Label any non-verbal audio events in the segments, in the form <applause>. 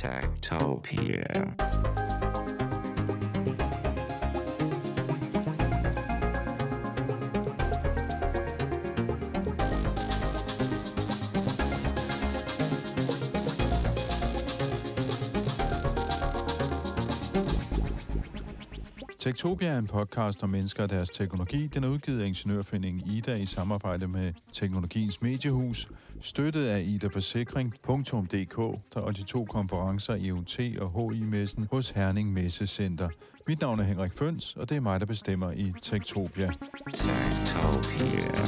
Tactopia. Tektopia er en podcast om mennesker og deres teknologi. Den er udgivet af Ingeniørforeningen Ida i samarbejde med Teknologiens Mediehus, støttet af idaforsikring.dk og de to konferencer EUT og HI-messen hos Herning Messecenter. Mit navn er Henrik Føns, og det er mig, der bestemmer i Tektopia. Tektopia.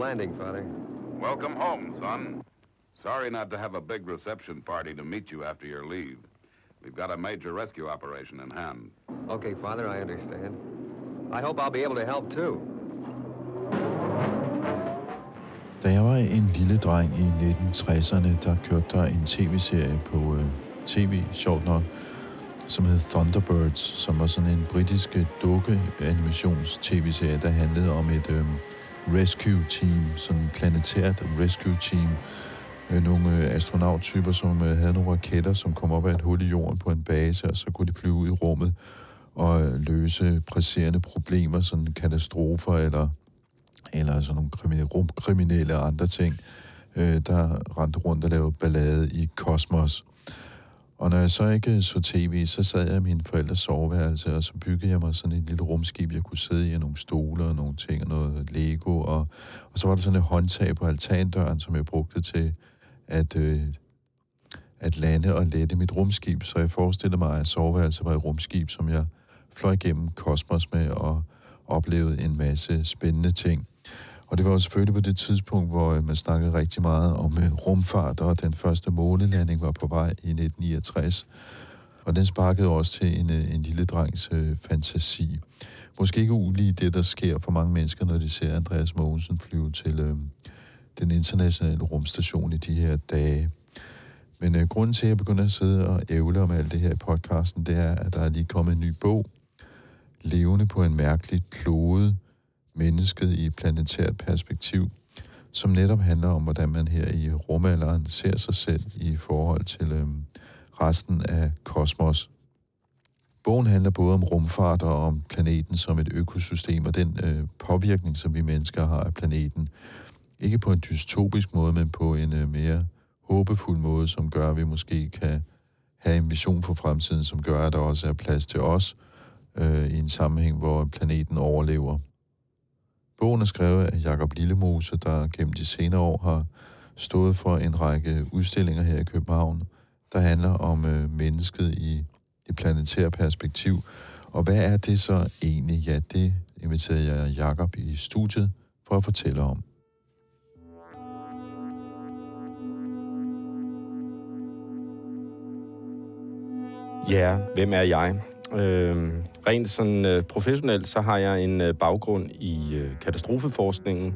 Landing, Father. Welcome home, son. Sorry not to have a big reception party to meet you after your leave. We've got a major rescue operation in hand. Okay, Father, I understand. I hope I'll be able to help too. Da jeg var en lille dreng i 1960'erne, der kørte der en tv-serie på øh, tv, sjovt nok, som hed Thunderbirds, som var sådan en britisk dukke-animations-tv-serie, der handlede om et øh, rescue team, sådan planetært rescue team. Øh, nogle øh, astronauttyper, som øh, havde nogle raketter, som kom op af et hul i jorden på en base, og så kunne de flyve ud i rummet og løse presserende problemer, sådan katastrofer eller eller sådan nogle kriminelle, rumkriminelle og andre ting, øh, der rendte rundt og lavede ballade i kosmos. Og når jeg så ikke så tv, så sad jeg i min forældres soveværelse, og så byggede jeg mig sådan et lille rumskib, jeg kunne sidde i, og nogle stole og nogle ting, og noget Lego, og, og så var der sådan et håndtag på altandøren, som jeg brugte til at, øh, at lande og lette mit rumskib, så jeg forestillede mig, at soveværelset var et rumskib, som jeg fløj gennem kosmos med, og oplevede en masse spændende ting. Og det var jo selvfølgelig på det tidspunkt, hvor øh, man snakkede rigtig meget om øh, rumfart, og den første månelanding var på vej i 1969. Og den sparkede også til en, øh, en lille drengs øh, fantasi. Måske ikke ulig det, der sker for mange mennesker, når de ser Andreas Mogensen flyve til øh, den internationale rumstation i de her dage. Men øh, grunden til, at jeg begynder at sidde og ævle om alt det her i podcasten, det er, at der er lige kommet en ny bog, Levende på en mærkelig klode, mennesket i planetært perspektiv, som netop handler om, hvordan man her i rumalderen ser sig selv i forhold til øh, resten af kosmos. Bogen handler både om rumfart og om planeten som et økosystem og den øh, påvirkning, som vi mennesker har af planeten. Ikke på en dystopisk måde, men på en øh, mere håbefuld måde, som gør, at vi måske kan have en vision for fremtiden, som gør, at der også er plads til os øh, i en sammenhæng, hvor planeten overlever. Bogen er skrevet af Jakob Lillemose, der gennem de senere år har stået for en række udstillinger her i København, der handler om øh, mennesket i et planetært perspektiv. Og hvad er det så egentlig? Ja, det inviterer jeg Jakob i studiet for at fortælle om. Ja, hvem er jeg? Øh, rent sådan øh, professionelt, så har jeg en øh, baggrund i øh, katastrofeforskningen.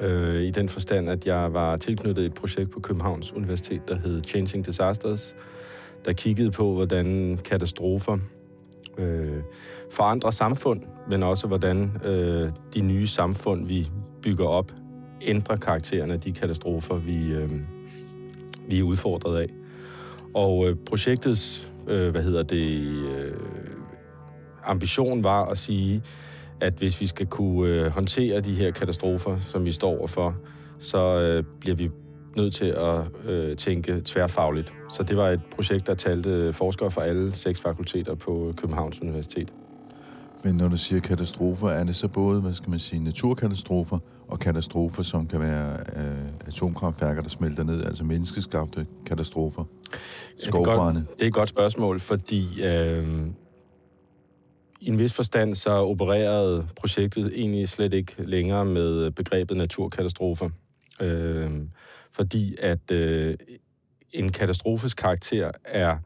Øh, I den forstand, at jeg var tilknyttet et projekt på Københavns Universitet, der hed Changing Disasters, der kiggede på, hvordan katastrofer øh, forandrer samfund, men også hvordan øh, de nye samfund, vi bygger op, ændrer karaktererne af de katastrofer, vi, øh, vi er udfordret af. Og øh, projektets, øh, hvad hedder det, øh, ambition var at sige, at hvis vi skal kunne øh, håndtere de her katastrofer, som vi står overfor, så øh, bliver vi nødt til at øh, tænke tværfagligt. Så det var et projekt, der talte øh, forskere fra alle seks fakulteter på Københavns Universitet. Men når du siger katastrofer, er det så både, hvad skal man sige, naturkatastrofer og katastrofer, som kan være øh, atomkraftværker, der smelter ned, altså menneskeskabte katastrofer? Skovbrænde? Ja, det, er godt, det er et godt spørgsmål, fordi øh, i en vis forstand så opererede projektet egentlig slet ikke længere med begrebet naturkatastrofer. Øh, fordi at øh, en katastrofes karakter er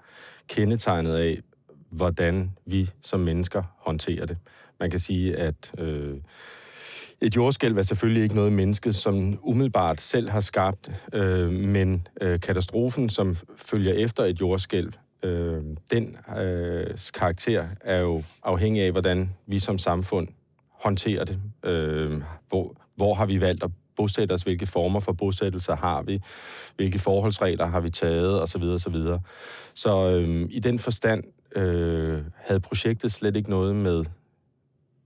kendetegnet af, hvordan vi som mennesker håndterer det. Man kan sige, at øh, et jordskælv er selvfølgelig ikke noget menneske, som umiddelbart selv har skabt, øh, men øh, katastrofen, som følger efter et jordskælv, øh, den øh, karakter er jo afhængig af, hvordan vi som samfund håndterer det. Øh, hvor, hvor har vi valgt at bosætte os, hvilke former for bosættelser har vi, hvilke forholdsregler har vi taget, osv. osv. Så, så øh, i den forstand øh, havde projektet slet ikke noget med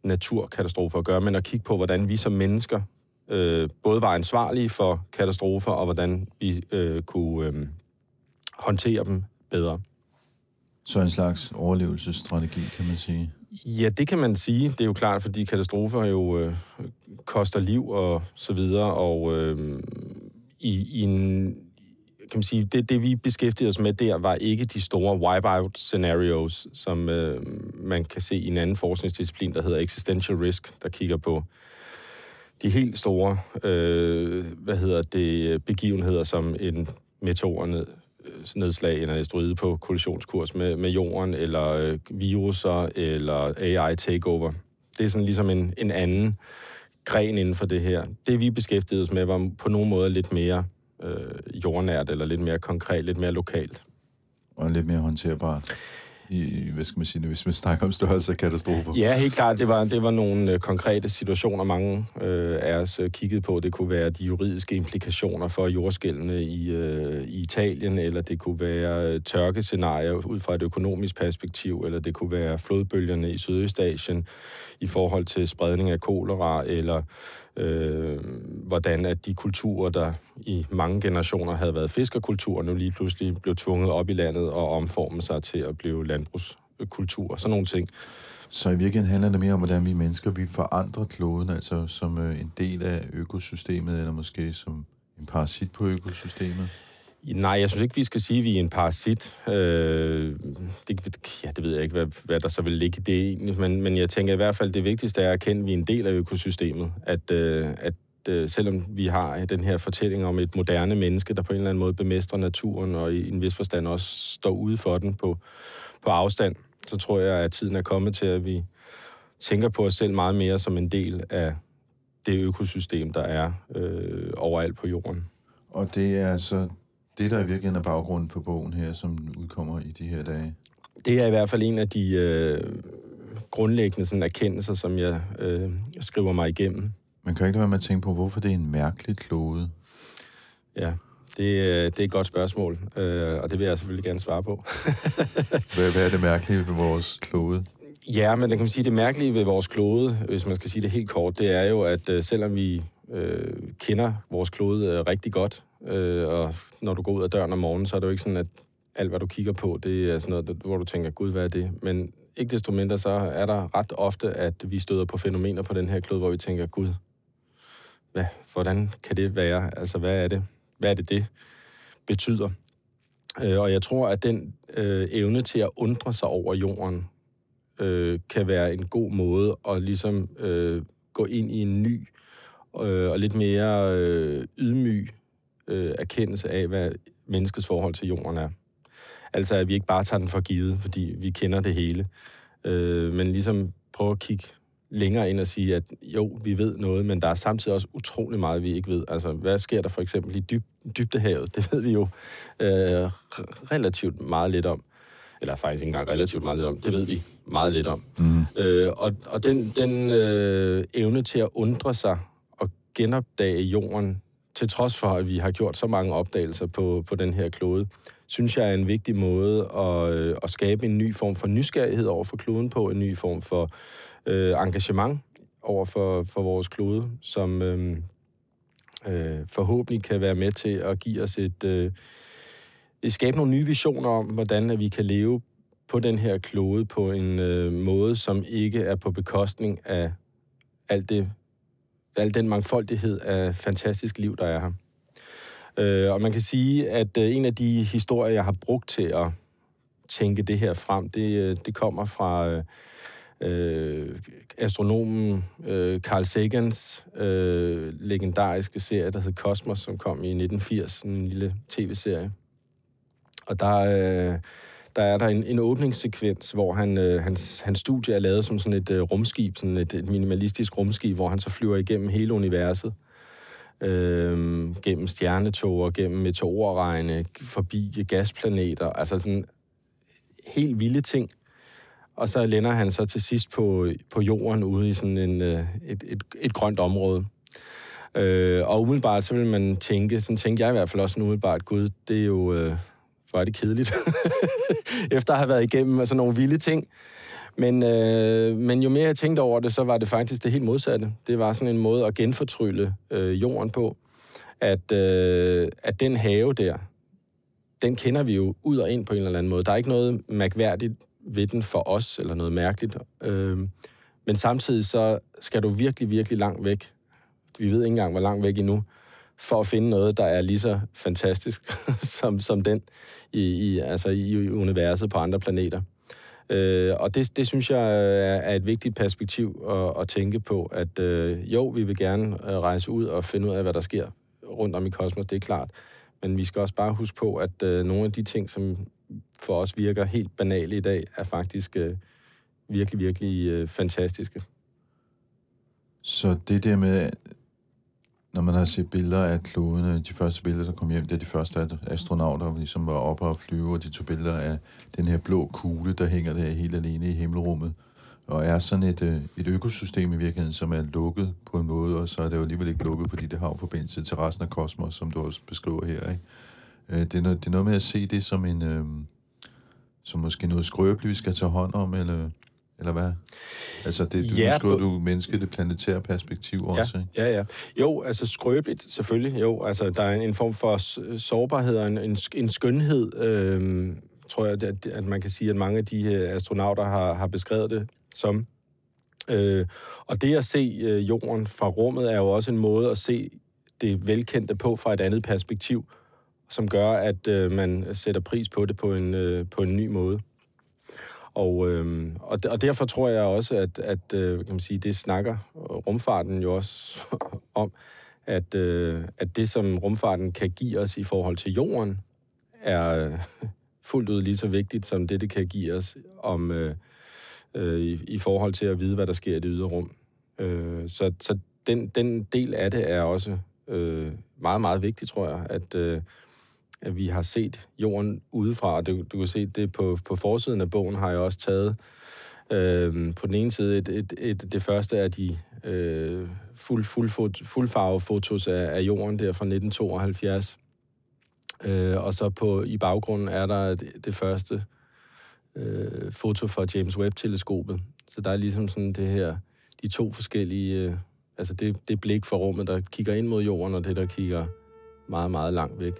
naturkatastrofer at gøre, men at kigge på, hvordan vi som mennesker øh, både var ansvarlige for katastrofer, og hvordan vi øh, kunne øh, håndtere dem bedre. Så en slags overlevelsesstrategi, kan man sige. Ja, det kan man sige. Det er jo klart, fordi katastrofer jo øh, koster liv og så videre, og øh, i, i en, kan man sige, det, det vi beskæftigede os med der, var ikke de store wipeout scenarios, som øh, man kan se i en anden forskningsdisciplin, der hedder existential risk, der kigger på de helt store, øh, hvad hedder det, begivenheder, som en meteorned, øh, nedslag eller asteroide på kollisionskurs med, med jorden, eller øh, viruser, eller AI takeover. Det er sådan ligesom en, en anden gren inden for det her. Det vi beskæftigede os med var på nogen måde lidt mere øh, jordnært, eller lidt mere konkret, lidt mere lokalt. Og lidt mere håndterbart i, hvad skal man sige, hvis man snakker om størrelse af katastrofer? Ja, helt klart. Det var, det var nogle øh, konkrete situationer, mange øh, af os øh, kiggede på. Det kunne være de juridiske implikationer for jordskældene i, øh, i Italien, eller det kunne være øh, tørkescenarier ud fra et økonomisk perspektiv, eller det kunne være flodbølgerne i Sydøstasien i forhold til spredning af kolera, eller øh, hvordan at de kulturer, der i mange generationer havde været fiskerkultur, nu lige pludselig blev tvunget op i landet og omformet sig til at blive landbrugskultur. Sådan nogle ting. Så i virkeligheden handler det mere om, hvordan vi mennesker vi forandrer kloden, altså som øh, en del af økosystemet, eller måske som en parasit på økosystemet? Nej, jeg synes ikke, vi skal sige, at vi er en parasit. Øh, det, ja, det ved jeg ikke, hvad, hvad der så vil ligge i det egentlig, men, men jeg tænker i hvert fald, det vigtigste er at erkende, at vi er en del af økosystemet. At, øh, at øh, selvom vi har den her fortælling om et moderne menneske, der på en eller anden måde bemestrer naturen, og i en vis forstand også står ude for den på, på afstand, så tror jeg, at tiden er kommet til, at vi tænker på os selv meget mere som en del af det økosystem, der er øh, overalt på jorden. Og det er altså det, der i virkeligheden er baggrunden for bogen her, som udkommer i de her dage? Det er i hvert fald en af de øh, grundlæggende sådan, erkendelser, som jeg øh, skriver mig igennem. Man kan ikke være med at tænke på, hvorfor det er en mærkelig klode. Ja, det, øh, det er et godt spørgsmål, øh, og det vil jeg selvfølgelig gerne svare på. <laughs> hvad, hvad er det mærkelige ved vores klode? Ja, men det kan man sige, det mærkelige ved vores klode, hvis man skal sige det helt kort, det er jo, at øh, selvom vi øh, kender vores klode øh, rigtig godt, øh, og når du går ud af døren om morgenen, så er det jo ikke sådan, at alt, hvad du kigger på, det er sådan noget, hvor du tænker, gud, hvad er det? Men ikke desto mindre, så er der ret ofte, at vi støder på fænomener på den her klode, hvor vi tænker, gud, hvad, hvordan kan det være? Altså, hvad er det? Hvad er det, det betyder? Øh, og jeg tror, at den øh, evne til at undre sig over jorden, øh, kan være en god måde at ligesom øh, gå ind i en ny øh, og lidt mere øh, ydmyg øh, erkendelse af, hvad menneskets forhold til jorden er. Altså, at vi ikke bare tager den for givet, fordi vi kender det hele, øh, men ligesom prøve at kigge længere ind og sige, at jo, vi ved noget, men der er samtidig også utrolig meget, vi ikke ved. Altså, hvad sker der for eksempel i dyb, dybdehavet? <laughs> Det ved vi jo øh, relativt meget lidt om. Eller faktisk ikke engang relativt meget lidt om. Det ved vi meget lidt om. Mm. Øh, og og den, den øh, evne til at undre sig og genopdage jorden til trods for, at vi har gjort så mange opdagelser på, på den her klode, synes jeg er en vigtig måde at, øh, at skabe en ny form for nysgerrighed over for kloden på, en ny form for øh, engagement over for, for vores klode, som øh, øh, forhåbentlig kan være med til at give os et, øh, skabe nogle nye visioner om, hvordan at vi kan leve på den her klode på en øh, måde, som ikke er på bekostning af alt det al den mangfoldighed af fantastisk liv, der er her. Øh, og man kan sige, at øh, en af de historier, jeg har brugt til at tænke det her frem, det, øh, det kommer fra øh, øh, astronomen øh, Carl Sagans øh, legendariske serie, der hed Cosmos, som kom i 1980, en lille tv-serie. Og der, øh, der er der en, en åbningssekvens, hvor han, øh, hans, hans studie er lavet som sådan et øh, rumskib, sådan et, et minimalistisk rumskib, hvor han så flyver igennem hele universet. Øh, gennem stjernetoger, gennem meteorregne, forbi gasplaneter, altså sådan helt vilde ting. Og så lander han så til sidst på, på jorden ude i sådan en, øh, et, et, et grønt område. Øh, og umiddelbart så vil man tænke, sådan tænker jeg i hvert fald også umiddelbart, gud, det er jo, øh, hvor er det kedeligt, <laughs> efter at have været igennem sådan nogle vilde ting. Men, øh, men jo mere jeg tænkte over det, så var det faktisk det helt modsatte. Det var sådan en måde at genfortrylle øh, jorden på. At, øh, at den have der, den kender vi jo ud og ind på en eller anden måde. Der er ikke noget mærkværdigt ved den for os, eller noget mærkeligt. Øh, men samtidig så skal du virkelig, virkelig langt væk. Vi ved ikke engang, hvor langt væk endnu for at finde noget, der er lige så fantastisk <laughs> som, som den i, i, altså i universet på andre planeter. Øh, og det, det synes jeg øh, er et vigtigt perspektiv at, at tænke på, at øh, jo, vi vil gerne øh, rejse ud og finde ud af, hvad der sker rundt om i kosmos, det er klart. Men vi skal også bare huske på, at øh, nogle af de ting, som for os virker helt banale i dag, er faktisk øh, virkelig, virkelig øh, fantastiske. Så det der med, når man har set billeder af klodene, de første billeder, der kom hjem, det er de første astronauter, som ligesom var oppe og flyve, og de tog billeder af den her blå kugle, der hænger der helt alene i himmelrummet, og er sådan et, øh, et økosystem i virkeligheden, som er lukket på en måde, og så er det jo alligevel ikke lukket, fordi det har forbindelse til resten af kosmos, som du også beskriver her. Ikke? Øh, det, er noget, det er noget med at se det som en, øh, som måske noget skrøbeligt, vi skal tage hånd om, eller eller hvad? Altså, det, du, ja, nu du menneske det planetære perspektiv ja, også, ikke? Ja, ja. Jo, altså skrøbeligt, selvfølgelig. Jo, altså, der er en form for sårbarhed og en, en, en skønhed, øh, tror jeg, at, at man kan sige, at mange af de astronauter har, har beskrevet det som. Øh, og det at se øh, jorden fra rummet er jo også en måde at se det velkendte på fra et andet perspektiv, som gør, at øh, man sætter pris på det på en, øh, på en ny måde. Og, øh, og, og derfor tror jeg også, at, at øh, kan man sige, det snakker rumfarten jo også <laughs> om, at, øh, at det, som rumfarten kan give os i forhold til jorden, er øh, fuldt ud lige så vigtigt, som det, det kan give os om, øh, øh, i, i forhold til at vide, hvad der sker i det ydre rum. Øh, så så den, den del af det er også øh, meget, meget vigtig, tror jeg, at, øh, at vi har set jorden udefra. Du, du kan se det på, på forsiden af bogen, har jeg også taget øh, på den ene side et, et, et, det første er de øh, fuld, fuld, fuld, fuldfarvefotos af, af jorden der fra 1972. Øh, og så på i baggrunden er der det, det første øh, foto fra James Webb-teleskopet. Så der er ligesom sådan det her, de to forskellige, øh, altså det, det blik for rummet, der kigger ind mod jorden, og det, der kigger meget, meget langt væk.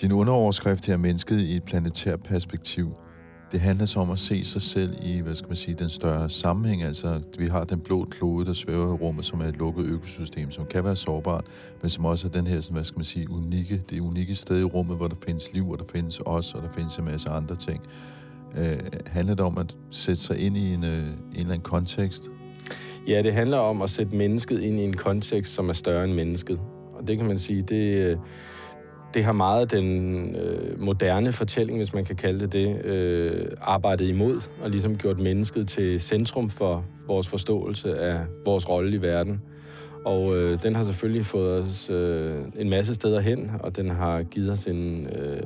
Din underoverskrift her, mennesket i et planetært perspektiv, det handler så om at se sig selv i, hvad skal man sige, den større sammenhæng. Altså, vi har den blå klode, der svæver i rummet, som er et lukket økosystem, som kan være sårbart, men som også er den her, hvad skal man sige, unikke, det unikke sted i rummet, hvor der findes liv, og der findes os, og der findes en masse andre ting. Øh, handler det om at sætte sig ind i en, øh, en eller anden kontekst? Ja, det handler om at sætte mennesket ind i en kontekst, som er større end mennesket. Og det kan man sige, det, øh, det har meget den øh, moderne fortælling, hvis man kan kalde det det, øh, arbejdet imod, og ligesom gjort mennesket til centrum for vores forståelse af vores rolle i verden. Og øh, den har selvfølgelig fået os øh, en masse steder hen, og den har givet os en, øh,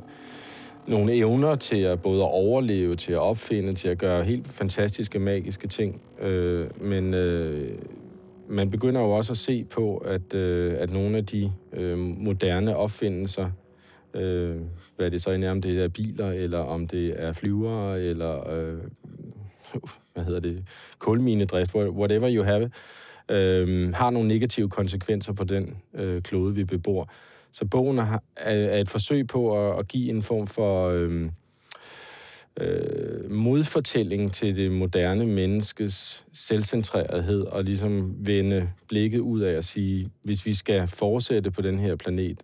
nogle evner til at både at overleve, til at opfinde, til at gøre helt fantastiske, magiske ting. Øh, men øh, man begynder jo også at se på, at, øh, at nogle af de øh, moderne opfindelser, øh, hvad det så end er, om det er biler, eller om det er flyvere, eller øh, <laughs> hvad hedder det, kulminedrift, whatever you have, øh, har nogle negative konsekvenser på den øh, klode, vi bebor. Så bogen er, er et forsøg på at, at give en form for... Øh, øh, modfortælling til det moderne menneskes selvcentrerethed og ligesom vende blikket ud af at sige, hvis vi skal fortsætte på den her planet,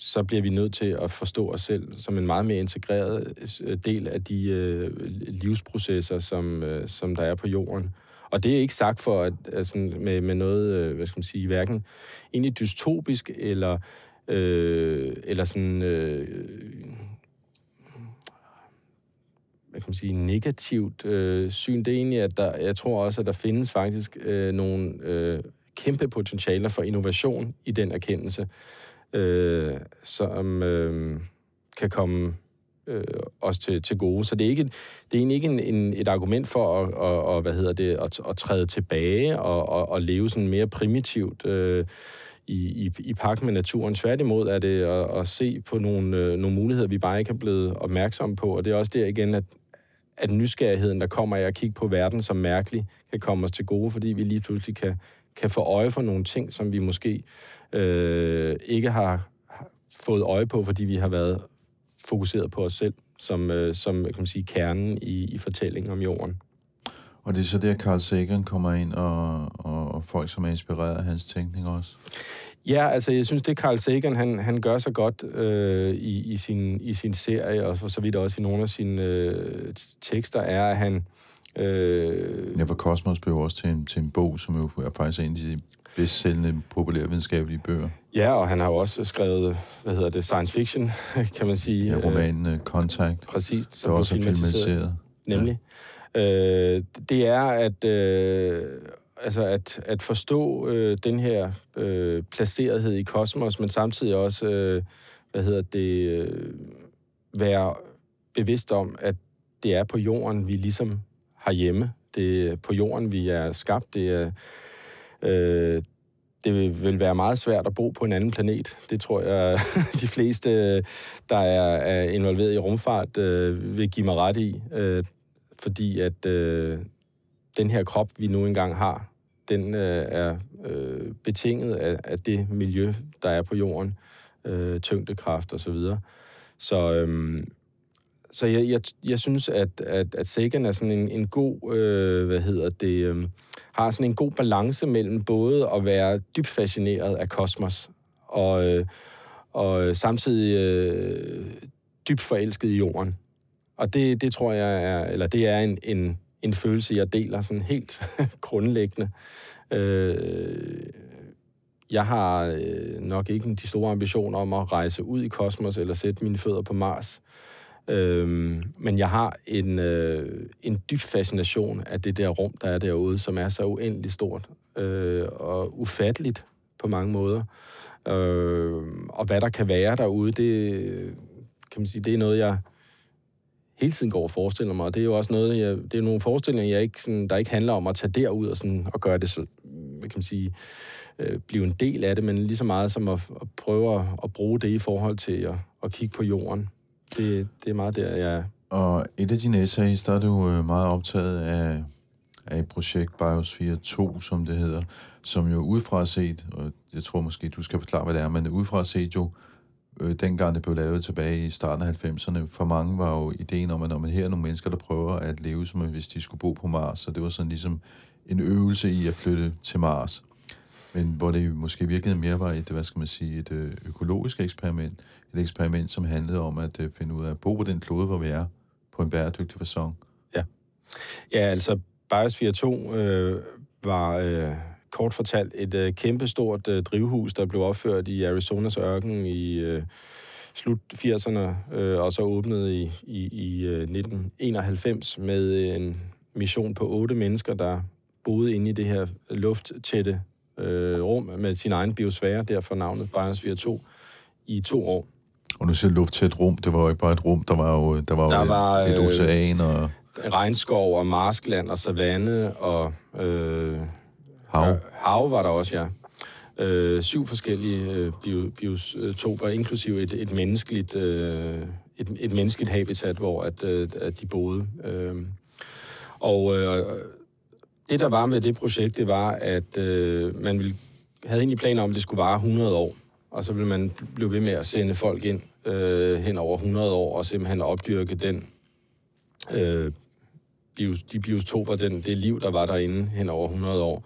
så bliver vi nødt til at forstå os selv som en meget mere integreret øh, del af de øh, livsprocesser, som, øh, som der er på jorden. Og det er ikke sagt for at, altså, med, med noget, øh, hvad skal man sige, hverken egentlig dystopisk eller, øh, eller sådan... Øh, hvad kan man sige, negativt øh, syn. Det er egentlig, at der, jeg tror også, at der findes faktisk øh, nogle øh, kæmpe potentialer for innovation i den erkendelse, øh, som øh, kan komme øh, os til, til gode. Så det er, ikke, det er egentlig ikke en, en, et argument for at, og, og, hvad hedder det, at, at træde tilbage og, og, og leve sådan mere primitivt øh, i, i, i pagt med naturen. Tværtimod er det at, at se på nogle, øh, nogle muligheder, vi bare ikke er blevet opmærksomme på. Og det er også der igen, at, at nysgerrigheden, der kommer af at kigge på verden som mærkelig, kan komme os til gode, fordi vi lige pludselig kan, kan få øje for nogle ting, som vi måske øh, ikke har fået øje på, fordi vi har været fokuseret på os selv som, øh, som kan man sige, kernen i, i fortællingen om jorden. Og det er så der, Carl Sagan kommer ind, og, og, og folk, som er inspireret af hans tænkning også? Ja, altså jeg synes, det Carl Sagan, han, han gør så godt øh, i, i, sin, i sin serie, og for så vidt også i nogle af sine øh, tekster, er, at han... Øh, ja, for Kosmos blev også til en, til en bog, som jo er faktisk en af de bedst sælgende populærvidenskabelige bøger. Ja, og han har jo også skrevet, hvad hedder det, science fiction, <laughs> kan man sige. Ja, romanen uh, Contact. Præcis. Som også er filmatiseret. Nemlig. Ja. Øh, det er, at... Øh, altså at, at forstå øh, den her øh, placerethed i kosmos, men samtidig også, øh, hvad hedder det, øh, være bevidst om, at det er på jorden, vi ligesom herhjemme. Det er på jorden, vi er skabt. Det er, øh, det vil være meget svært at bo på en anden planet. Det tror jeg, <laughs> de fleste, der er, er involveret i rumfart, øh, vil give mig ret i. Øh, fordi at øh, den her krop, vi nu engang har, den øh, er øh, betinget af, af det miljø, der er på jorden, øh, tyngdekraft osv. Så, videre. så, øh, så jeg, jeg, jeg synes, at, at, at Sagan er sådan en, en god, øh, hvad hedder det, øh, har sådan en god balance mellem både at være dybt fascineret af kosmos og, øh, og samtidig øh, dybt forelsket i jorden. Og det, det tror jeg er, eller det er en, en, en følelse, jeg deler sådan helt <laughs> grundlæggende. Øh, jeg har øh, nok ikke de store ambitioner om at rejse ud i kosmos eller sætte mine fødder på Mars. Øh, Øhm, men jeg har en, øh, en dyb fascination af det der rum, der er derude, som er så uendeligt stort øh, og ufatteligt på mange måder. Øh, og hvad der kan være derude, det, kan man sige, det er noget, jeg hele tiden går og forestiller mig, og det er jo også noget, jeg, det er nogle forestillinger, jeg ikke, sådan, der ikke handler om at tage derud og, sådan, og gøre det så, kan man sige, øh, blive en del af det, men lige så meget som at, at prøve at, at bruge det i forhold til at, at kigge på jorden. Det, det er meget der, jeg er. Og et af dine essays, der er du øh, meget optaget af, af et projekt Biosphere 2, som det hedder, som jo udefra set, og jeg tror måske, du skal forklare, hvad det er, men udefra set jo øh, dengang det blev lavet tilbage i starten af 90'erne, for mange var jo ideen om, at når man her er nogle mennesker, der prøver at leve som hvis de skulle bo på Mars, så det var sådan ligesom en øvelse i at flytte til Mars. Men hvor det måske virkede mere var et, hvad skal man sige, et øh, økologisk eksperiment. Et eksperiment, som handlede om at øh, finde ud af at bo på den klode, hvor vi er, på en bæredygtig fasong. Ja. Ja, altså Biosphere 2 øh, var øh, kort fortalt et øh, kæmpestort øh, drivhus, der blev opført i Arizonas ørken i øh, slut 80'erne, øh, og så åbnet i, i, i øh, 1991 med en mission på otte mennesker, der boede inde i det her lufttætte øh, rum med sin egen biosfære, derfor navnet Biosphere 2, i to år. Og nu siger lufttæt rum, det var jo ikke bare et rum, der var jo, der var der jo var, et, et øh, ocean og... Regnskov og marskland og savanne og... Øh, Hav. Øh, hav var der også, ja. Øh, syv forskellige øh, bio, biotoper, inklusive et, et menneskeligt... Øh, et, et menneskeligt habitat, hvor at, øh, at de boede. Øh, og øh, det, der var med det projekt, det var, at øh, man ville, havde egentlig planer om, at det skulle vare 100 år. Og så ville man blive ved med at sende folk ind øh, hen over 100 år, og simpelthen opdyrke den, øh, bios, de biotoper, den, det liv, der var derinde hen over 100 år.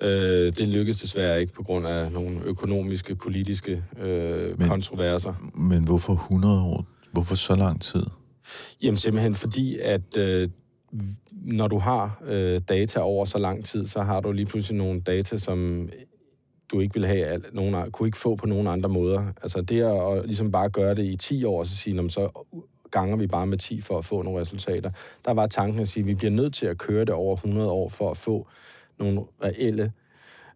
Øh, det lykkedes desværre ikke på grund af nogle økonomiske, politiske øh, Men- kontroverser. Men hvorfor 100 år? Hvorfor så lang tid? Jamen simpelthen fordi, at øh, når du har øh, data over så lang tid, så har du lige pludselig nogle data, som du ikke vil have, al- nogen, kunne ikke få på nogen andre måder. Altså det at, at ligesom bare gøre det i 10 år, og så sige, så ganger vi bare med 10 for at få nogle resultater. Der var tanken at sige, at vi bliver nødt til at køre det over 100 år for at få nogle reelle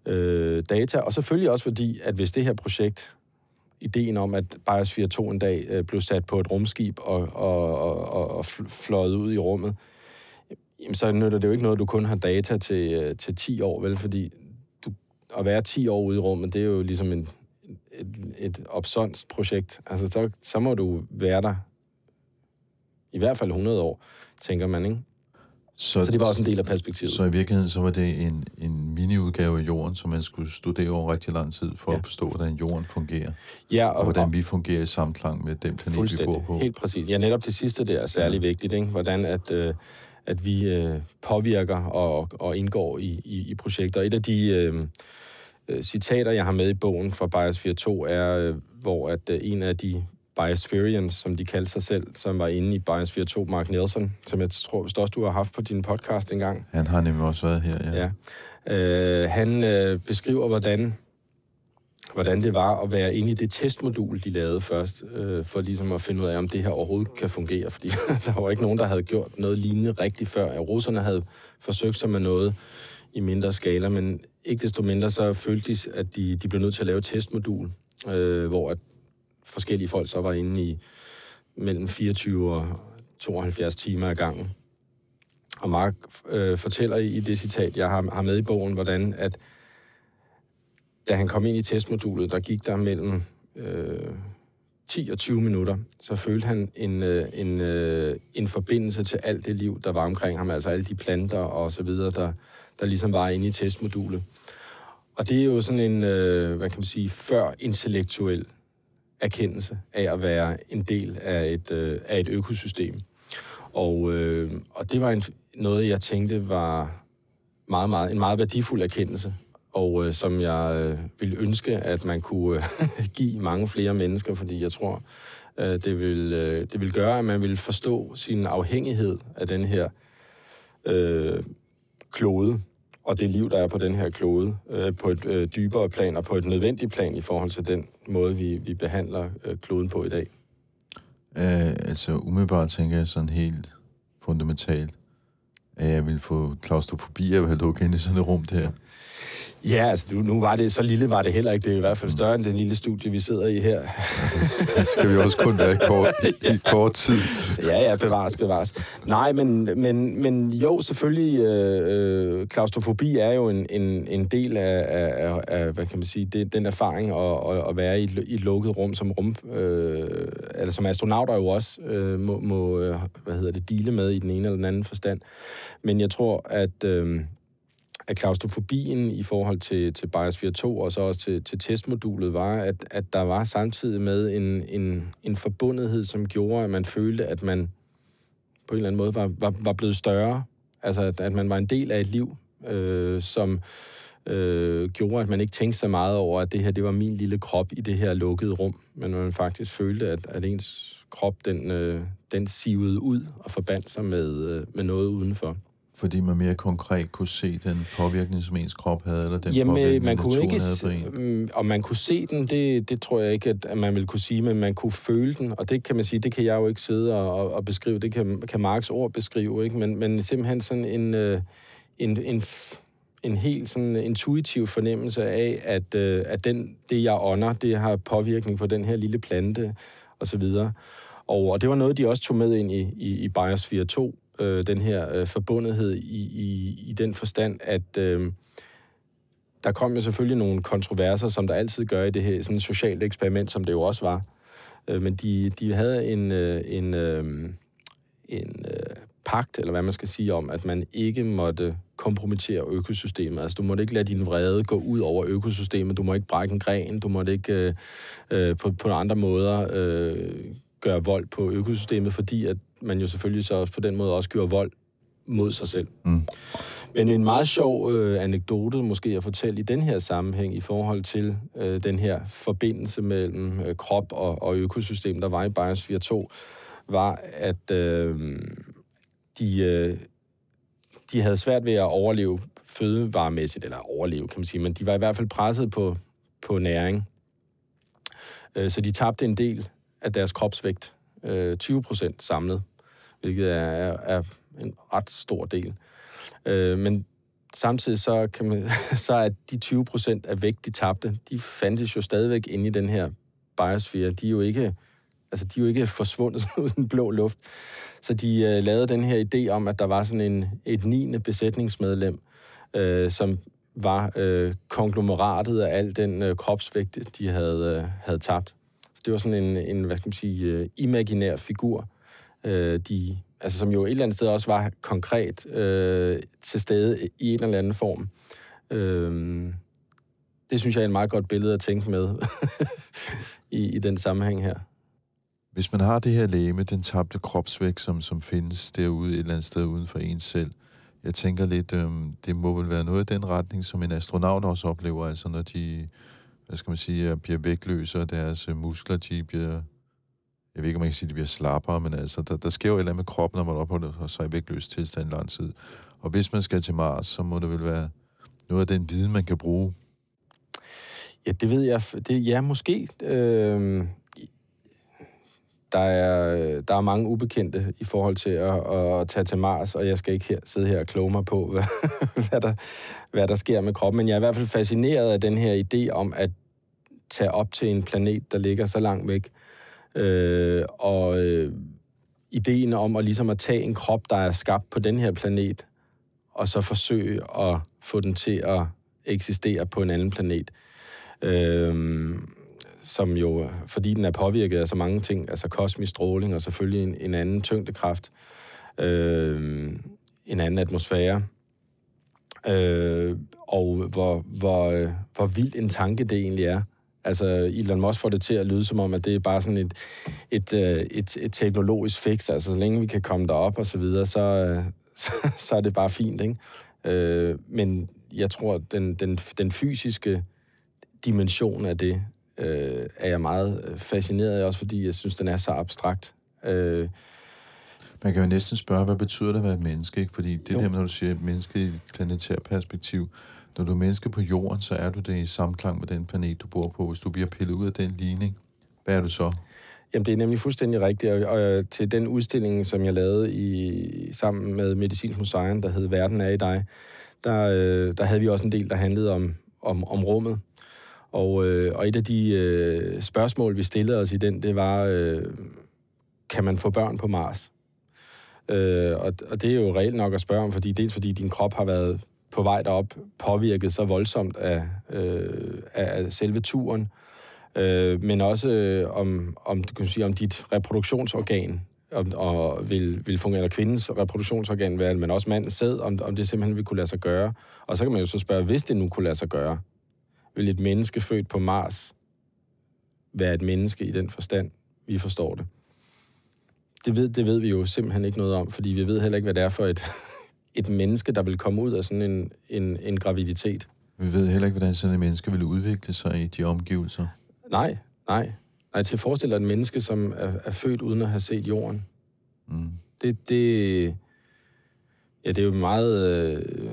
øh, data. Og selvfølgelig også fordi, at hvis det her projekt ideen om, at Biosphere 2 en dag øh, blev sat på et rumskib og, og, og, og, fløjet ud i rummet, jamen, så nytter det jo ikke noget, at du kun har data til, øh, til 10 år, vel? Fordi du, at være 10 år ude i rummet, det er jo ligesom en, et, et opsonst projekt. Altså, så, så må du være der i hvert fald 100 år, tænker man, ikke? Så det var også en del af perspektivet. Så i virkeligheden, så var det en, en mini-udgave af jorden, som man skulle studere over rigtig lang tid, for Ja. at forstå, hvordan jorden fungerer, ja, og hvordan vi fungerer i samklang med den planet, vi bor på. Helt præcis. Ja, netop det sidste der er særlig ja. vigtigt, ikke? Hvordan at, øh, at vi øh, påvirker og, og indgår i, i, i projekter. Et af de øh, øh, citater, jeg har med i bogen fra Biosphere 2, er, øh, hvor at øh, en af de Biospherians, som de kaldte sig selv, som var inde i Biosphere 2, Mark Nelson, som jeg tror, hvis også du har haft på din podcast engang, Han har nemlig også været her, ja. Ja. Øh, han øh, beskriver, hvordan, hvordan det var at være inde i det testmodul, de lavede først, øh, for ligesom at finde ud af, om det her overhovedet kan fungere. Fordi <laughs> der var ikke nogen, der havde gjort noget lignende rigtigt før. Ja, russerne havde forsøgt sig med noget i mindre skala, men ikke desto mindre så følte de, at de, de blev nødt til at lave et testmodul, øh, hvor at forskellige folk så var inde i mellem 24 og 72 timer ad gangen. Og Mark øh, fortæller i det citat, jeg har, har med i bogen, hvordan at da han kom ind i testmodulet, der gik der mellem øh, 10 og 20 minutter, så følte han en, øh, en, øh, en forbindelse til alt det liv, der var omkring ham, altså alle de planter og så videre, der, der ligesom var inde i testmodulet. Og det er jo sådan en, øh, hvad kan man sige, før intellektuel erkendelse af at være en del af et, øh, af et økosystem. Og, øh, og det var en, noget, jeg tænkte var meget, meget, en meget værdifuld erkendelse, og øh, som jeg øh, ville ønske, at man kunne øh, <laughs> give mange flere mennesker, fordi jeg tror, øh, det, vil, øh, det vil gøre, at man vil forstå sin afhængighed af den her øh, klode, og det liv, der er på den her klode, øh, på et øh, dybere plan og på et nødvendigt plan i forhold til den måde, vi, vi behandler øh, kloden på i dag. Uh, altså, umiddelbart tænker jeg sådan helt fundamentalt, at jeg vil få klaustrofobi af at være lukket ind i sådan et rum der. Ja, altså nu, nu var det, så lille var det heller ikke. Det er i hvert fald større end den lille studie, vi sidder i her. <laughs> Det skal vi også kun være i kort, i, i <laughs> kort tid. Ja, ja, bevares, bevares. Nej, men, men, men jo, selvfølgelig, øh, øh, klaustrofobi er jo en, en, en del af, af, af, hvad kan man sige, det, den erfaring at, at, at være i et, i et lukket rum som rum, øh, eller som astronauter jo også øh, må, må, øh, hvad hedder det, dele med i den ene eller den anden forstand. Men jeg tror, at... Øh, at klaustrofobien i forhold til, til Biosphere 2 og så også til, til testmodulet var, at, at der var samtidig med en, en, en forbundethed, som gjorde, at man følte, at man på en eller anden måde var, var, var blevet større. Altså, at, at man var en del af et liv, øh, som øh, gjorde, at man ikke tænkte så meget over, at det her det var min lille krop i det her lukkede rum, men man faktisk følte, at, at ens krop, den, øh, den sivede ud og forbandt sig med, øh, med noget udenfor. Fordi man mere konkret kunne se den påvirkning, som ens krop havde, eller den Jamen, påvirkning, man kunne ikke, havde på en. mm, om man kunne se den, det, det tror jeg ikke, at at man ville kunne sige, men man kunne føle den, og det kan man sige, det kan jeg jo ikke sidde og, og, beskrive, det kan, kan Marks ord beskrive, ikke? Men, men simpelthen sådan en, øh, en, en, en helt sådan intuitiv fornemmelse af, at, øh, at den, det, jeg ånder, det har påvirkning på den her lille plante, og så videre. Og, og det var noget, de også tog med ind i, i, i Biosphere 2, øh, den her øh, forbundethed i, i, i den forstand, at øh, der kom jo selvfølgelig nogle kontroverser, som der altid gør i det her sådan socialt eksperiment, som det jo også var. Øh, men de, de havde en, øh, en, øh, en øh, pagt, eller hvad man skal sige, om, at man ikke måtte kompromittere økosystemet. Altså, du måtte ikke lade din vrede gå ud over økosystemet. Du må ikke brække en gren. Du måtte ikke øh, øh, på, på andre måder øh, gøre vold på økosystemet, fordi at man jo selvfølgelig så på den måde også gjorde vold mod sig selv. Mm. Men en meget sjov øh, anekdote måske at fortælle i den her sammenhæng i forhold til øh, den her forbindelse mellem øh, krop og, og økosystem, der var i Biosphere 2, var, at øh, de, øh, de havde svært ved at overleve fødevaremæssigt, eller overleve, kan man sige, men de var i hvert fald presset på, på næring. Øh, så de tabte en del af deres kropsvægt, øh, 20 procent samlet, hvilket er, er, er en ret stor del. Øh, men samtidig så, kan man, <laughs> så er de 20 procent af vægt, de tabte, de fandtes jo stadigvæk inde i den her biosfære. De er jo ikke, altså, de er jo ikke forsvundet <laughs> ud i den blå luft. Så de øh, lavede den her idé om, at der var sådan en, et 9. besætningsmedlem, øh, som var øh, konglomeratet af al den øh, kropsvægt, de havde, øh, havde tabt. Det var sådan en, en hvad skal man sige, øh, imaginær figur, øh, de, altså, som jo et eller andet sted også var konkret øh, til stede i en eller anden form. Øh, det synes jeg er et meget godt billede at tænke med <laughs> i, i den sammenhæng her. Hvis man har det her læme, den tabte kropsvægt, som, som findes derude et eller andet sted uden for en selv, jeg tænker lidt, øh, det må vel være noget i den retning, som en astronaut også oplever, altså når de, hvad skal man sige, bliver vægtløse, og deres øh, muskler, de bliver, jeg ved ikke, om man kan sige, de bliver slappere, men altså, der, der sker jo et eller andet med kroppen, når man opholder sig i vægtløs tilstand i lang tid. Og hvis man skal til Mars, så må det vel være noget af den viden, man kan bruge. Ja, det ved jeg. Det, ja, måske. Øh, der er, der er mange ubekendte i forhold til at, at tage til Mars, og jeg skal ikke her, sidde her og kloge mig på, <laughs> hvad, hvad, der, hvad der sker med kroppen. Men jeg er i hvert fald fascineret af den her idé om at tage op til en planet, der ligger så langt væk. Øh, og øh, ideen om at ligesom at tage en krop, der er skabt på den her planet, og så forsøge at få den til at eksistere på en anden planet. Øh, som jo, fordi den er påvirket af så mange ting, altså kosmisk stråling og selvfølgelig en, en anden tyngdekraft, øh, en anden atmosfære, øh, og hvor, hvor, hvor vild en tanke det egentlig er. Altså, Elon Musk får det til at lyde som om, at det er bare sådan et, et, øh, et, et teknologisk fix. Altså, så længe vi kan komme derop og så videre, så, <laughs> så, så er det bare fint, ikke? Øh, men jeg tror, den, den, den fysiske dimension af det, øh, er jeg meget øh, fascineret af, også fordi jeg synes, den er så abstrakt. Øh, man kan jo næsten spørge, hvad betyder det at være et menneske? Ikke? Fordi det jo. der, når du siger menneske i et planetært perspektiv, når du er menneske på jorden, så er du det i samklang med den planet, du bor på. Hvis du bliver pillet ud af den ligning, hvad er du så? Jamen, det er nemlig fuldstændig rigtigt. Og, og til den udstilling, som jeg lavede i, sammen med Medicinsk Museum, der hed Verden er i dig, der, øh, der havde vi også en del, der handlede om, om, om rummet. Og, øh, og et af de øh, spørgsmål, vi stillede os i den, det var, øh, kan man få børn på Mars? Øh, og, og det er jo reelt nok at spørge om, fordi dels fordi din krop har været på vej derop påvirket så voldsomt af, øh, af selve turen, øh, men også øh, om, om, du kan sige, om dit reproduktionsorgan om, og vil, vil fungere, eller kvindens reproduktionsorgan, men også mandens sæd, om, om det simpelthen vil kunne lade sig gøre. Og så kan man jo så spørge, hvis det nu kunne lade sig gøre, vil et menneske født på Mars være et menneske i den forstand, vi forstår det. Det ved, det ved vi jo simpelthen ikke noget om, fordi vi ved heller ikke, hvad det er for et, <laughs> et menneske, der vil komme ud af sådan en, en, en graviditet. Vi ved heller ikke, hvordan sådan et menneske vil udvikle sig i de omgivelser. Nej, nej. Nej, til at forestille dig et menneske, som er, er født uden at have set jorden. Mm. Det, det, Ja, det er jo meget... Øh,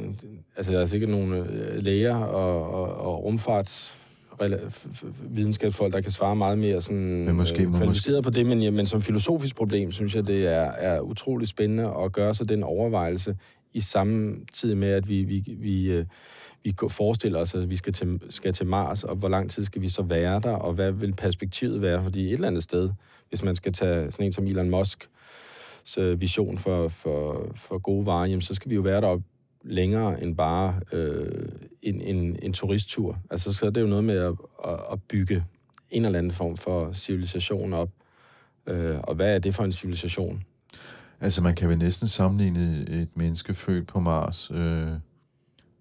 altså, der er sikkert nogle øh, læger og, og, og rumfarts videnskabsfolk, der kan svare meget mere sådan, men måske, øh, kvalificeret måske... på det, men, ja, men som filosofisk problem, synes jeg, det er, er utrolig spændende at gøre sig den overvejelse i samme tid med, at vi, vi, vi, øh, vi forestiller os, at vi skal til, skal til Mars, og hvor lang tid skal vi så være der, og hvad vil perspektivet være? Fordi et eller andet sted, hvis man skal tage sådan en som Elon Musk, øh, vision for, for, for gode varer, jamen, så skal vi jo være der længere end bare øh, en, en, en turisttur. Altså, så er det jo noget med at, at, at bygge en eller anden form for civilisation op. Øh, og hvad er det for en civilisation? Altså, man kan vel næsten sammenligne et menneske født på Mars øh,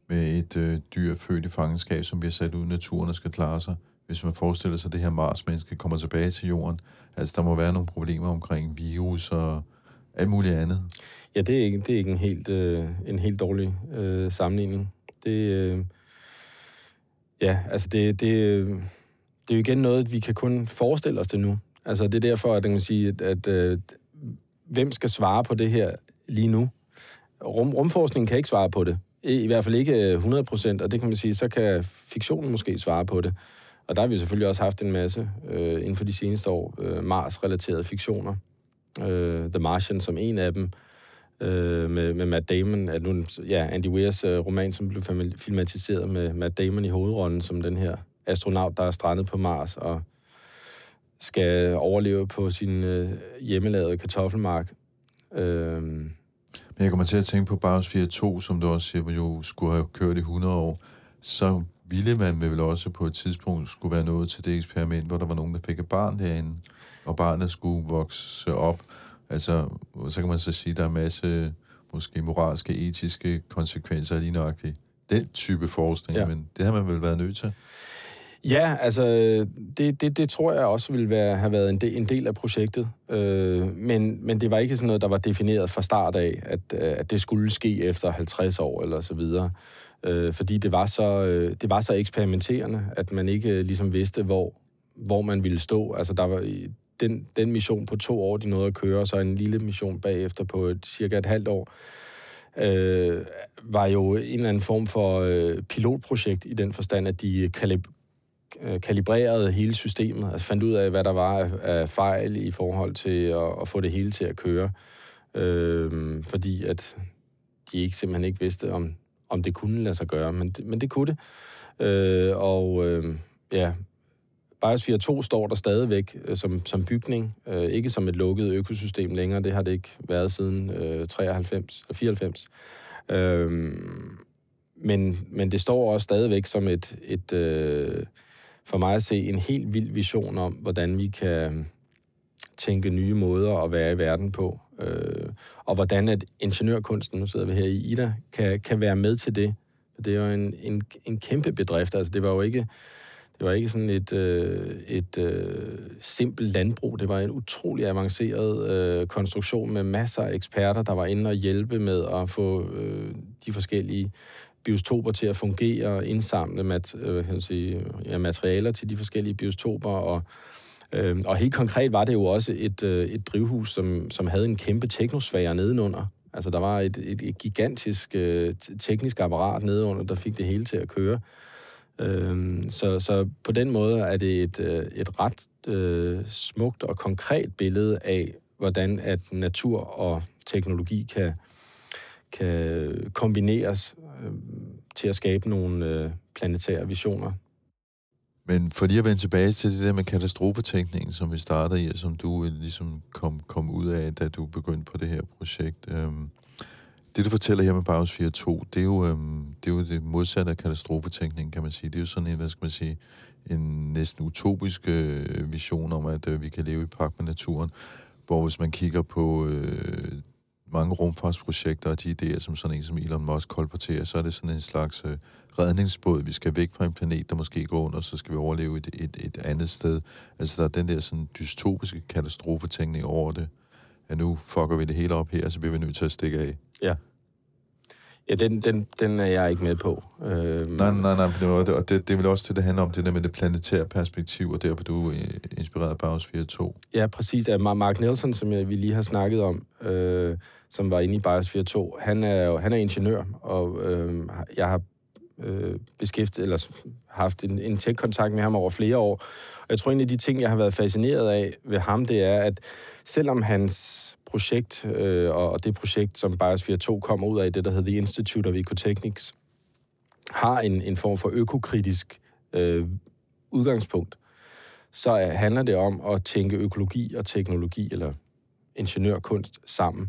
med et øh, dyr født i fangenskab, som bliver sat ud i naturen og skal klare sig. Hvis man forestiller sig, at det her Mars-menneske kommer tilbage til jorden, altså der må være nogle problemer omkring virus og alt muligt andet. Ja, det er ikke, det er ikke en, helt, øh, en helt dårlig øh, sammenligning. Det, øh, ja, altså det, det, øh, det er jo igen noget, vi kan kun forestille os det nu. Altså det er derfor, at, man sige, at, at øh, hvem skal svare på det her lige nu? Rum, rumforskningen kan ikke svare på det. I, i hvert fald ikke 100 øh, procent, og det kan man sige, så kan fiktionen måske svare på det. Og der har vi selvfølgelig også haft en masse øh, inden for de seneste år øh, Mars-relaterede fiktioner. Øh, The Martian som en af dem, øh, med, med Matt Damon, at nu, ja, Andy Weirs øh, roman, som blev filmatiseret med Matt Damon i hovedrollen som den her astronaut, der er strandet på Mars og skal overleve på sin øh, hjemmelavede kartoffelmark. Øh, men jeg kommer til at tænke på Biosphere 2, som du også siger, jo skulle have kørt i 100 år. Så ville man vel også på et tidspunkt skulle være nået til det eksperiment, hvor der var nogen, der fik et barn derinde, og barnet skulle vokse op. Altså, så kan man så sige, at der er en masse måske moralske, etiske konsekvenser lige nøjagtigt. Den type forskning, ja. men det har man vel været nødt til. Ja, altså, det, det, det tror jeg også ville være, have været en del, en del af projektet. Øh, men, men det var ikke sådan noget, der var defineret fra start af, at, at det skulle ske efter 50 år eller så videre. Øh, fordi det var, så, øh, det var så eksperimenterende, at man ikke øh, ligesom vidste, hvor, hvor man ville stå. Altså, der var den, den mission på to år, de nåede at køre, og så en lille mission bagefter på et, cirka et halvt år, øh, var jo en eller anden form for øh, pilotprojekt i den forstand, at de kalib- øh, kalibrerede hele systemet, altså fandt ud af, hvad der var af, af fejl i forhold til at, at få det hele til at køre. Øh, fordi at de ikke simpelthen ikke vidste, om, om det kunne lade sig gøre, men det, men det kunne det. Øh, og øh, ja, Biosphere 2 står der stadigvæk øh, som, som bygning, øh, ikke som et lukket økosystem længere. Det har det ikke været siden øh, 93 94. Øh, øhm, men, men det står også stadigvæk som et, et, øh, for mig at se en helt vild vision om, hvordan vi kan tænke nye måder at være i verden på. Øh, og hvordan at ingeniørkunsten, nu sidder vi her i Ida, kan, kan være med til det. Det er jo en, en, en kæmpe bedrift. Altså, det var jo ikke, det var ikke sådan et, øh, et øh, simpelt landbrug. Det var en utrolig avanceret øh, konstruktion med masser af eksperter, der var inde og hjælpe med at få øh, de forskellige biostoper til at fungere, og indsamle mat, øh, kan sige, ja, materialer til de forskellige biostoper, og, øh, og helt konkret var det jo også et, øh, et drivhus, som, som havde en kæmpe teknosfære nedenunder. Altså, der var et, et, et gigantisk øh, teknisk apparat nedenunder, der fik det hele til at køre. Øh, så, så på den måde er det et, øh, et ret øh, smukt og konkret billede af, hvordan at natur og teknologi kan, kan kombineres øh, til at skabe nogle øh, planetære visioner. Men for lige at vende tilbage til det der med katastrofetænkningen, som vi startede i, og som du ligesom kom, kom ud af, da du begyndte på det her projekt. Øhm, det, du fortæller her med Biosphere 2, det er, jo, øhm, det er jo det modsatte af katastrofetænkning, kan man sige. Det er jo sådan en, hvad skal man sige, en næsten utopisk øh, vision om, at øh, vi kan leve i pagt med naturen, hvor hvis man kigger på øh, mange rumfartsprojekter og de idéer, som sådan en som Elon Musk kolporterer, så er det sådan en slags øh, redningsbåd. Vi skal væk fra en planet, der måske går under, så skal vi overleve et, et, et andet sted. Altså der er den der sådan dystopiske katastrofetænkning over det, at nu fucker vi det hele op her, så bliver vi nødt til at stikke af. Ja. Ja, den, den, den er jeg ikke med på. Øh, nej, nej, nej, det, var, det, det, det vel også det, det handler om, det der med det planetære perspektiv, og derfor du er inspireret af Biosphere 2. Ja, præcis. Mark Nelson, som vi lige har snakket om, øh, som var inde i Biosphere 2, han er, han er ingeniør, og øh, jeg har øh, beskæftiget, eller haft en, en tæt kontakt med ham over flere år. Og jeg tror, en af de ting, jeg har været fascineret af ved ham, det er, at selvom hans projekt, øh, og det projekt, som Biosphere 2 kommer ud af, det der hedder The Institute of Ecotechnics, har en, en form for økokritisk øh, udgangspunkt, så øh, handler det om at tænke økologi og teknologi, eller ingeniørkunst sammen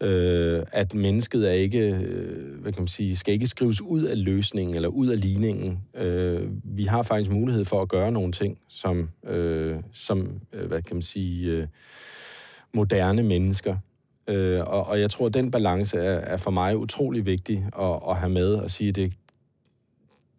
øh, at mennesket er ikke, øh, hvad kan man sige, skal ikke skrives ud af løsningen eller ud af ligningen. Øh, vi har faktisk mulighed for at gøre nogle ting, som, øh, som øh, hvad kan man sige, øh, moderne mennesker. Øh, og, og jeg tror, at den balance er, er for mig utrolig vigtig at, at have med og sige, det,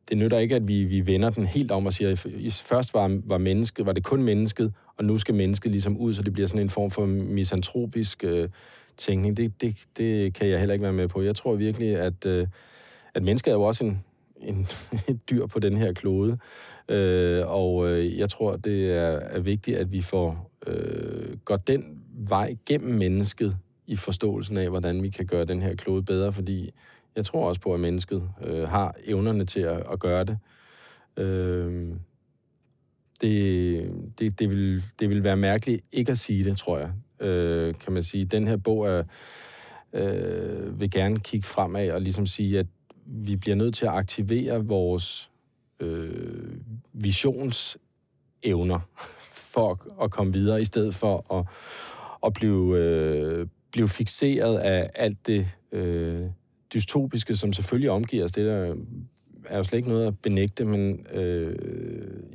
det nytter ikke, at vi, vi vender den helt om og siger, at først var, var mennesket, var det kun mennesket, og nu skal mennesket ligesom ud, så det bliver sådan en form for misantropisk øh, tænkning, det, det, det kan jeg heller ikke være med på. Jeg tror virkelig, at, øh, at mennesket er jo også en, en, <laughs> et dyr på den her klode. Øh, og øh, jeg tror, det er, er vigtigt, at vi får øh, går den vej gennem mennesket i forståelsen af, hvordan vi kan gøre den her klode bedre, fordi jeg tror også på, at mennesket øh, har evnerne til at, at gøre det. Øh, det, det, det, vil, det vil være mærkeligt ikke at sige det, tror jeg. Øh, kan man sige. Den her bog er, øh, vil gerne kigge fremad og ligesom sige, at vi bliver nødt til at aktivere vores øh, visionsevner for at, at komme videre, i stedet for at, at blive, øh, blive fixeret af alt det øh, dystopiske, som selvfølgelig omgiver os. Det der er jo slet ikke noget at benægte, men øh,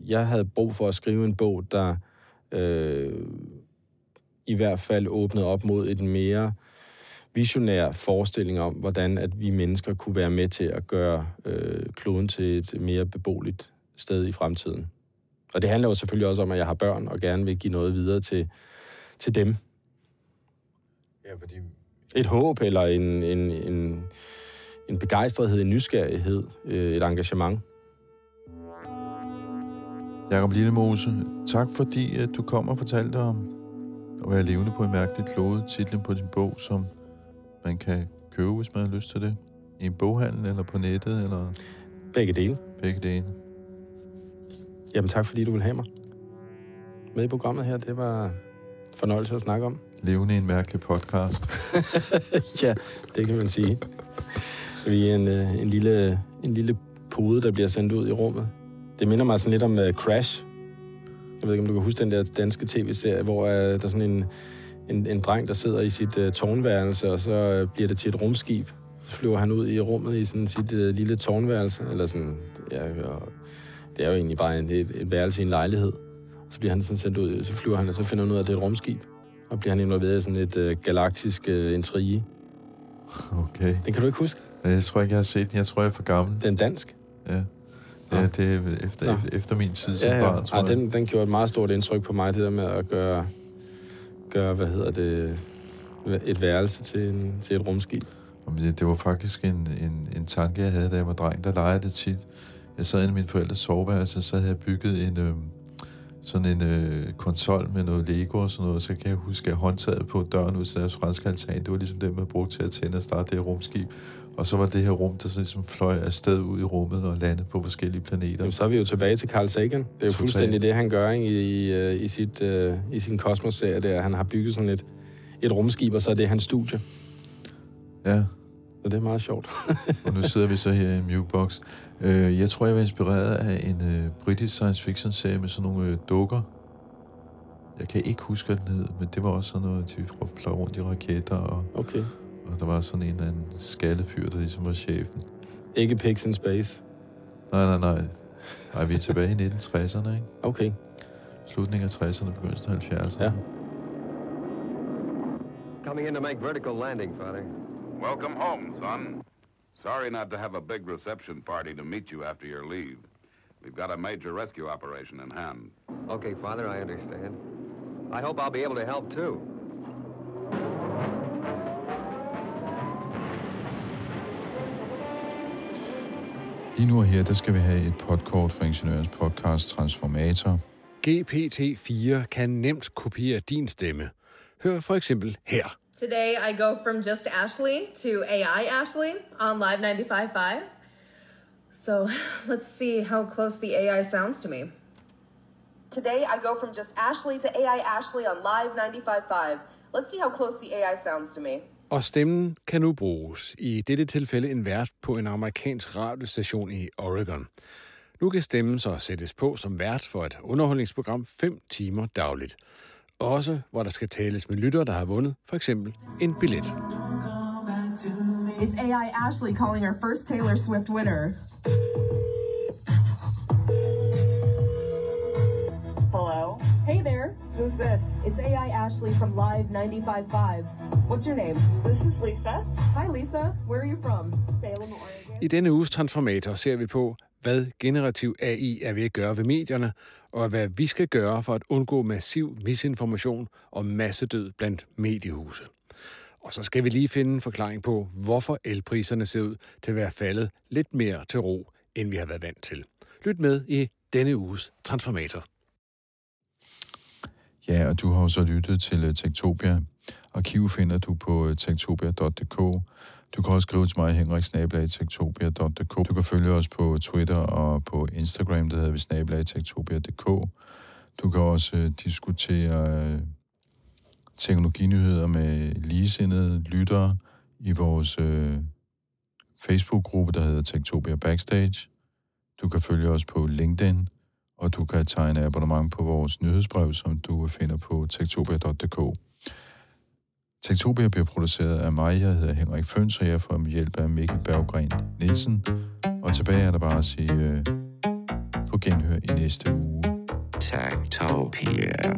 jeg havde brug for at skrive en bog, der øh, i hvert fald åbnede op mod et mere visionær forestilling om, hvordan at vi mennesker kunne være med til at gøre øh, kloden til et mere beboeligt sted i fremtiden. Og det handler jo selvfølgelig også om, at jeg har børn og gerne vil give noget videre til, til dem. Ja, fordi... Et håb eller en, en, en, en begejstrethed, en nysgerrighed, øh, et engagement. Jakob Lillemose, tak fordi at du kom og fortalte om at være levende på en mærkelig klode. Titlen på din bog, som man kan købe, hvis man har lyst til det. I en boghandel, eller på nettet, eller Begge dele. begge dele. Jamen tak, fordi du vil have mig med i programmet her. Det var fornøjelse at snakke om. Levende en mærkelig podcast. <laughs> ja, det kan man sige. Vi er en, øh, en, lille, en lille pude, der bliver sendt ud i rummet. Det minder mig sådan lidt om uh, Crash. Jeg ved ikke, om du kan huske den der danske tv-serie, hvor uh, der er sådan en, en, en dreng, der sidder i sit uh, tårnværelse, og så uh, bliver det til et rumskib. Så flyver han ud i rummet i sådan sit uh, lille tårnværelse. Eller sådan, ja, og det er jo egentlig bare en, et, et værelse i en lejlighed. Så bliver han sådan sendt ud, så flyver han, og så finder han ud af, at det er et rumskib. Og bliver han involveret i sådan et uh, galaktisk uh, intrige. Okay. Den kan du ikke huske? Jeg tror ikke, jeg har set den. Jeg tror, jeg er for gammel. Den er dansk. Ja. Ja, det er efter, efter min tid som Ja, ja. barn, tror jeg. den, den gjorde et meget stort indtryk på mig, det der med at gøre, gøre hvad hedder det, et værelse til, en, til et rumskib. Jamen, Det, det var faktisk en, en, en tanke, jeg havde, da jeg var dreng. Der legede det tit. Jeg sad inde i min forældres soveværelse, så havde jeg bygget en, øh, sådan en øh, konsol med noget Lego og sådan noget. Så kan jeg huske, at håndtaget på døren ud til deres franske altan, det var ligesom det, man brugte til at tænde og starte det her rumskib. Og så var det her rum, der så ligesom fløj afsted ud i rummet og landede på forskellige planeter. Jamen, så er vi jo tilbage til Carl Sagan. Det er jo Totalt. fuldstændig det, han gør ikke, i, i, i, sit, uh, i sin kosmos-serie der. Han har bygget sådan et, et rumskib, og så er det hans studie. Ja, Så det er meget sjovt. og nu sidder vi så her i en mukebox. Øh, jeg tror, jeg var inspireret af en øh, britisk science fiction serie med sådan nogle øh, dukker. Jeg kan ikke huske, hvad den hed, men det var også sådan noget, de fløj rundt i raketter, og, Okay. og der var sådan en eller anden skaldet fyr, der ligesom var chefen. Ikke Pigs in Space. Nej, nej, nej. Nej, vi er tilbage i 1960'erne, ikke? Okay. Slutningen af 60'erne, begyndelsen af 70'erne. Ja. Coming in to make vertical landing, Father. Welcome home, son. Sorry not to have a big reception party to meet you after your leave. We've got a major rescue operation in hand. Okay, Father, I understand. I hope I'll be able to help, too. Lige nu og her, der skal vi have et podkort fra Ingeniørens podcast Transformator. GPT-4 kan nemt kopiere din stemme. Hør for eksempel her. Today I go from just Ashley to AI Ashley on Live 95.5. So <laughs> let's see how close the AI sounds to me. Today I go from just Ashley to AI Ashley on Live 95.5. Let's see how close the AI sounds to me. Og stemmen kan nu bruges. I dette tilfælde en vært på en amerikansk radiostation i Oregon. Nu kan stemmen så sættes på som vært for et underholdningsprogram 5 timer dagligt. Også hvor der skal tales med lyttere, der har vundet for eksempel en billet. It's AI Ashley calling our first Taylor Swift winner. Hello? Hey there, Who's this? it's AI Ashley from Live 95.5. What's your name? This is Lisa. Hi Lisa, where are you from? Salem, Oregon. I denne uges Transformator ser vi på, hvad generativ AI er ved at gøre ved medierne, og hvad vi skal gøre for at undgå massiv misinformation og massedød blandt mediehuse. Og så skal vi lige finde en forklaring på, hvorfor elpriserne ser ud til at være faldet lidt mere til ro, end vi har været vant til. Lyt med i denne uges Transformator. Ja, og du har jo så lyttet til øh, Tektopia. Arkiv finder du på øh, tektopia.dk. Du kan også skrive til mig, henrik Du kan følge os på Twitter og på Instagram, der hedder vi snabelagtektopia.dk. Du kan også øh, diskutere øh, teknologinyheder med ligesindede lyttere i vores øh, Facebook-gruppe, der hedder Tektopia Backstage. Du kan følge os på LinkedIn, og du kan tegne abonnement på vores nyhedsbrev, som du finder på tektopia.dk. Tektopia bliver produceret af mig, jeg hedder Henrik Føns, og jeg får hjælp af Mikkel Berggren Nielsen. Og tilbage er der bare at sige øh, på genhør i næste uge. Tektopia.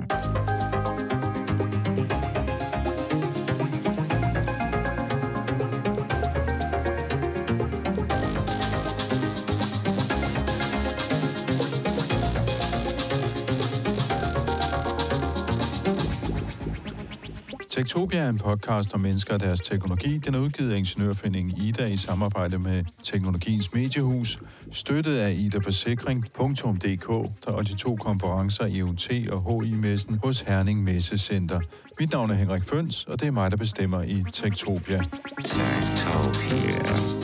Tektopia er en podcast om mennesker og deres teknologi. Den er udgivet af Ingeniørforeningen Ida i samarbejde med Teknologiens Mediehus, støttet af Ida Forsikring.dk og de to konferencer EUT og HI-messen hos Herning Messecenter. Mit navn er Henrik Føns, og det er mig, der bestemmer i Tektopia. Tektopia.